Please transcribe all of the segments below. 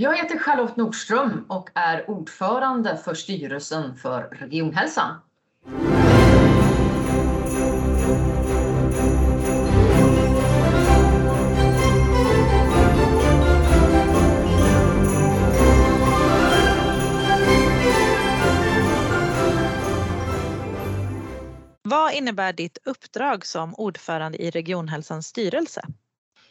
Jag heter Charlotte Nordström och är ordförande för styrelsen för Regionhälsan. Vad innebär ditt uppdrag som ordförande i Regionhälsans styrelse?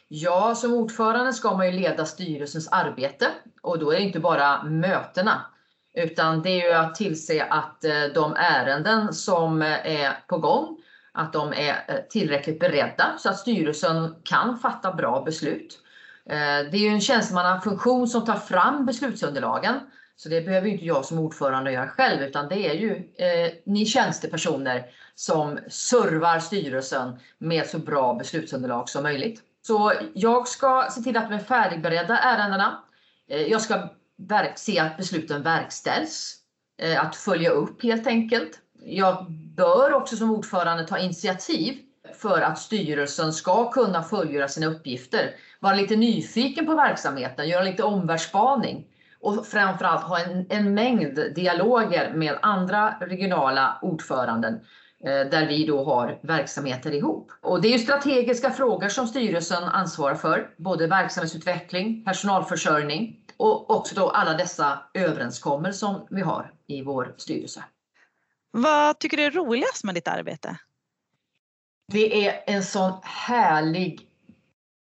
Ja, som ordförande ska man ju leda styrelsens arbete och då är det inte bara mötena utan det är ju att tillse att eh, de ärenden som eh, är på gång, att de är eh, tillräckligt beredda så att styrelsen kan fatta bra beslut. Det är ju en tjänstemannafunktion som tar fram beslutsunderlagen så det behöver inte jag som ordförande göra själv utan det är ju eh, ni tjänstepersoner som servar styrelsen med så bra beslutsunderlag som möjligt. Så jag ska se till att de är färdigberedda ärendena. Eh, jag ska se att besluten verkställs. Eh, att följa upp helt enkelt. Jag bör också som ordförande ta initiativ för att styrelsen ska kunna fullgöra sina uppgifter. Vara lite nyfiken på verksamheten, göra lite omvärldsspaning och framförallt ha en, en mängd dialoger med andra regionala ordföranden där vi då har verksamheter ihop. Och det är ju strategiska frågor som styrelsen ansvarar för, både verksamhetsutveckling, personalförsörjning och också då alla dessa överenskommelser som vi har i vår styrelse. Vad tycker du är roligast med ditt arbete? Det är en sån härlig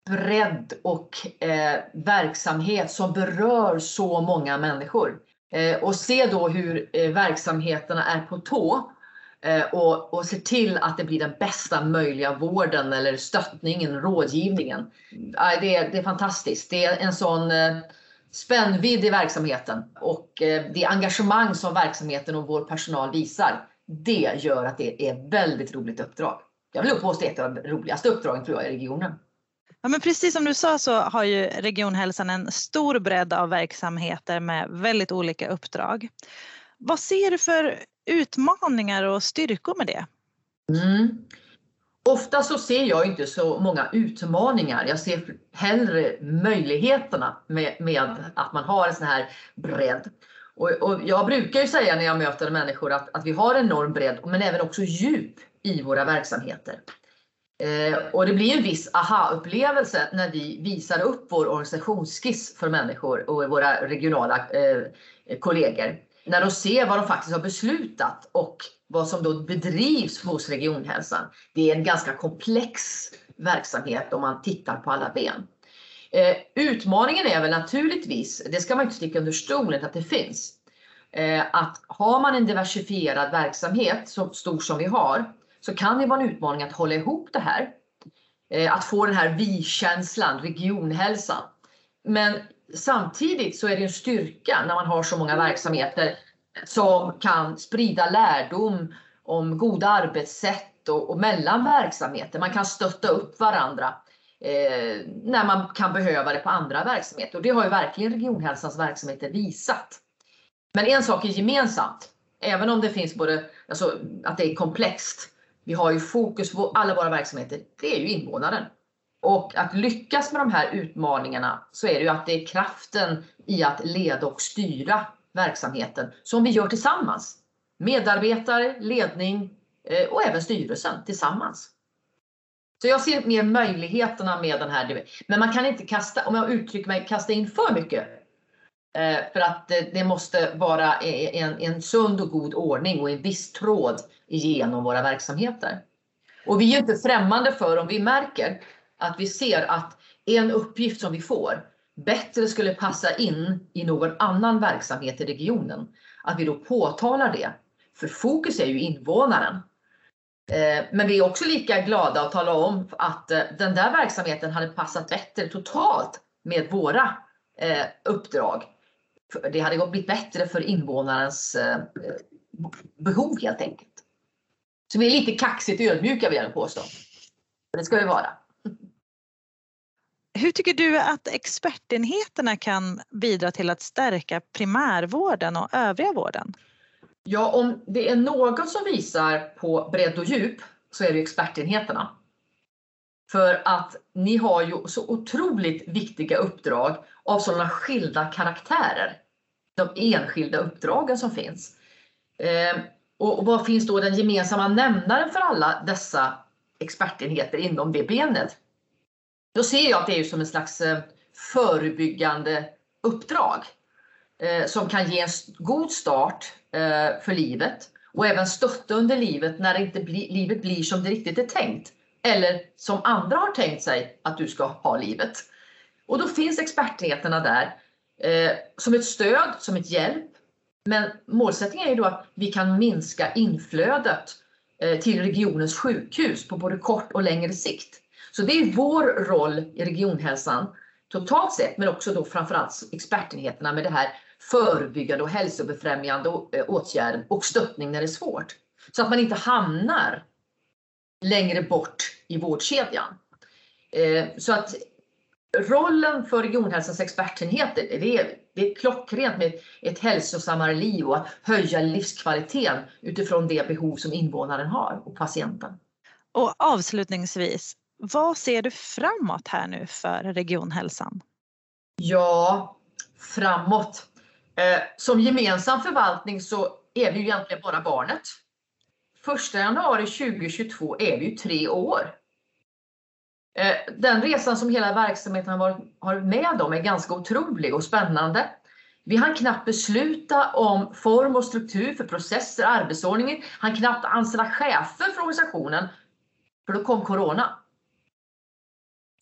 bredd och eh, verksamhet som berör så många människor. Eh, och se då hur eh, verksamheterna är på tå Eh, och, och ser till att det blir den bästa möjliga vården eller stöttningen, rådgivningen. Det är, det är fantastiskt. Det är en sån eh, spännvidd i verksamheten och eh, det engagemang som verksamheten och vår personal visar. Det gör att det är ett väldigt roligt uppdrag. Jag vill påstå ett av de roligaste uppdragen tror jag i regionen. Ja, men precis som du sa så har ju Regionhälsan en stor bredd av verksamheter med väldigt olika uppdrag. Vad ser du för utmaningar och styrkor med det? Mm. Ofta så ser jag inte så många utmaningar. Jag ser hellre möjligheterna med, med att man har en sån här bredd. Och, och, jag brukar ju säga när jag möter människor att, att vi har enorm bredd men även också djup i våra verksamheter. Eh, och det blir en viss aha-upplevelse när vi visar upp vår organisationsskiss för människor och våra regionala eh, kollegor när de ser vad de faktiskt har beslutat och vad som då bedrivs hos regionhälsan. Det är en ganska komplex verksamhet om man tittar på alla ben. Eh, utmaningen är väl naturligtvis, det ska man inte sticka under stolen att det finns, eh, att har man en diversifierad verksamhet så stor som vi har så kan det vara en utmaning att hålla ihop det här. Eh, att få den här vi-känslan, regionhälsan. Men samtidigt så är det en styrka när man har så många verksamheter som kan sprida lärdom om goda arbetssätt och, och mellan verksamheter. Man kan stötta upp varandra eh, när man kan behöva det på andra verksamheter. Och det har ju verkligen regionhälsans verksamheter visat. Men en sak är gemensamt, även om det finns både, alltså att det är komplext. Vi har ju fokus på alla våra verksamheter, det är ju invånaren. Och att lyckas med de här utmaningarna så är det ju att det är kraften i att leda och styra verksamheten som vi gör tillsammans. Medarbetare, ledning eh, och även styrelsen tillsammans. Så jag ser mer möjligheterna med den här. Men man kan inte kasta, om jag uttrycker mig, kasta in för mycket. Eh, för att eh, det måste vara e, e, en, en sund och god ordning och en viss tråd genom våra verksamheter. Och vi är inte främmande för om vi märker att vi ser att en uppgift som vi får bättre skulle passa in i någon annan verksamhet i regionen. Att vi då påtalar det. För fokus är ju invånaren. Eh, men vi är också lika glada att tala om att eh, den där verksamheten hade passat bättre totalt med våra eh, uppdrag. Det hade blivit bättre för invånarens behov helt enkelt. Så vi är lite kaxigt ödmjuka vill jag påstå. Det ska vi vara. Hur tycker du att expertenheterna kan bidra till att stärka primärvården och övriga vården? Ja, om det är något som visar på bredd och djup så är det expertenheterna. För att ni har ju så otroligt viktiga uppdrag av sådana skilda karaktärer. De enskilda uppdragen som finns. Ehm, och vad finns då den gemensamma nämnaren för alla dessa expertenheter inom det benet? Då ser jag att det är som en slags eh, förebyggande uppdrag eh, som kan ge en god start eh, för livet och även stötta under livet när inte bli, livet blir som det riktigt är tänkt. Eller som andra har tänkt sig att du ska ha livet. Och då finns expertheterna där eh, som ett stöd, som ett hjälp. Men målsättningen är ju då att vi kan minska inflödet eh, till regionens sjukhus på både kort och längre sikt. Så det är vår roll i regionhälsan totalt sett, men också då framförallt expertenheterna med det här förebyggande och hälsobefrämjande eh, åtgärden åtgärder och stöttning när det är svårt. Så att man inte hamnar längre bort i vårdkedjan. Eh, så att rollen för regionhälsans expertenheter, det är, det är klockrent med ett hälsosammare liv och att höja livskvaliteten utifrån det behov som invånaren har och patienten. Och avslutningsvis, vad ser du framåt här nu för regionhälsan? Ja, framåt. Eh, som gemensam förvaltning så är vi ju egentligen bara barnet. 1 januari 2022 är vi ju tre år. Eh, den resan som hela verksamheten har varit, har med om är ganska otrolig och spännande. Vi hann knappt besluta om form och struktur för processer, arbetsordningen, han knappt anställa chefer för organisationen, för då kom Corona.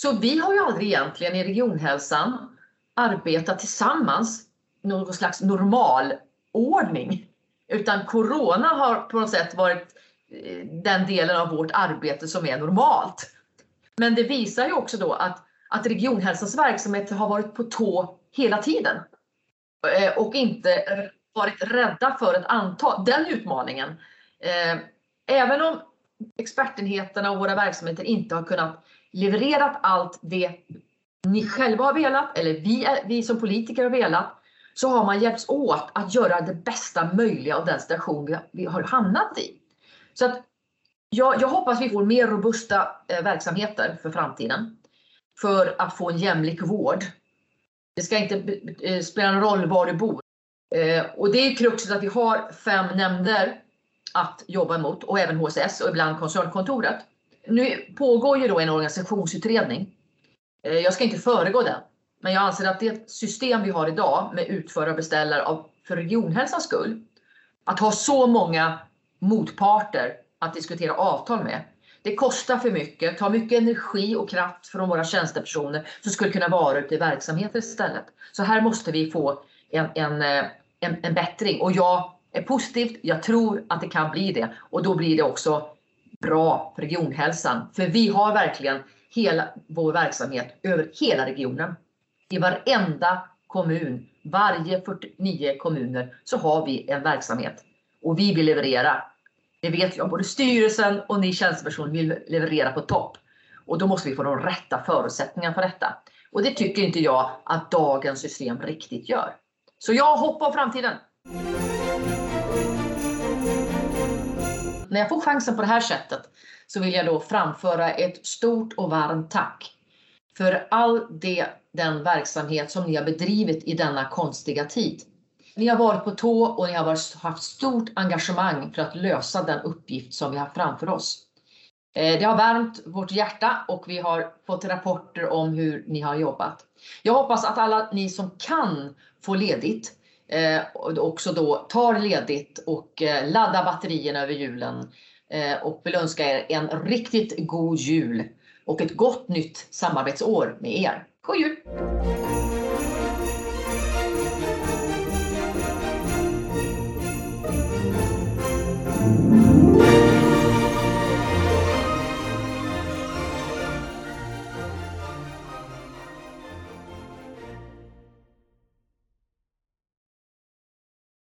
Så vi har ju aldrig egentligen i regionhälsan arbetat tillsammans någon slags normalordning. Utan Corona har på något sätt varit eh, den delen av vårt arbete som är normalt. Men det visar ju också då att, att regionhälsans verksamhet har varit på tå hela tiden. Eh, och inte varit rädda för att anta den utmaningen. Eh, även om expertenheterna och våra verksamheter inte har kunnat leverera allt det ni själva har velat eller vi, vi som politiker har velat så har man hjälpts åt att göra det bästa möjliga av den situation vi, har hamnat i. Så att jag, jag hoppas vi får mer robusta eh, verksamheter för framtiden för att få en jämlik vård. Det ska inte eh, spela någon roll var du bor. Eh, och det är kruxet att vi har fem nämnder att jobba mot och även HSS och ibland koncernkontoret. Nu pågår ju då en organisationsutredning. Eh, jag ska inte föregå den, men jag anser att det system vi har idag med utförare och beställare för regionhälsans skull, att ha så många motparter att diskutera avtal med. Det kostar för mycket, tar mycket energi och kraft från våra tjänstepersoner som skulle kunna vara ute i verksamheter istället. Så här måste vi få en, en, eh, en, en bättring och jag är positivt. Jag tror att det kan bli det och då blir det också bra för regionhälsan. För vi har verkligen hela vår verksamhet över hela regionen. I varenda kommun, varje 49 kommuner så har vi en verksamhet och vi vill leverera det vet jag, både styrelsen och ni tjänstepersoner vill leverera på topp. Och då måste vi få de rätta förutsättningarna för detta. Och det tycker inte jag att dagens system riktigt gör. Så jag hoppar framtiden. När jag får chansen på det här sättet så vill jag då framföra ett stort och varmt tack för all det, den verksamhet som ni har bedrivit i denna konstiga tid. Ni har varit på tå och ni har varit, haft stort engagemang för att lösa den uppgift som vi har framför oss. Eh, det har värmt vårt hjärta och vi har fått rapporter om hur ni har jobbat. Jag hoppas att alla ni som kan få ledigt eh, också då tar ledigt och eh, laddar batterierna över julen eh, och vill önska er en riktigt god jul och ett gott nytt samarbetsår med er. God jul!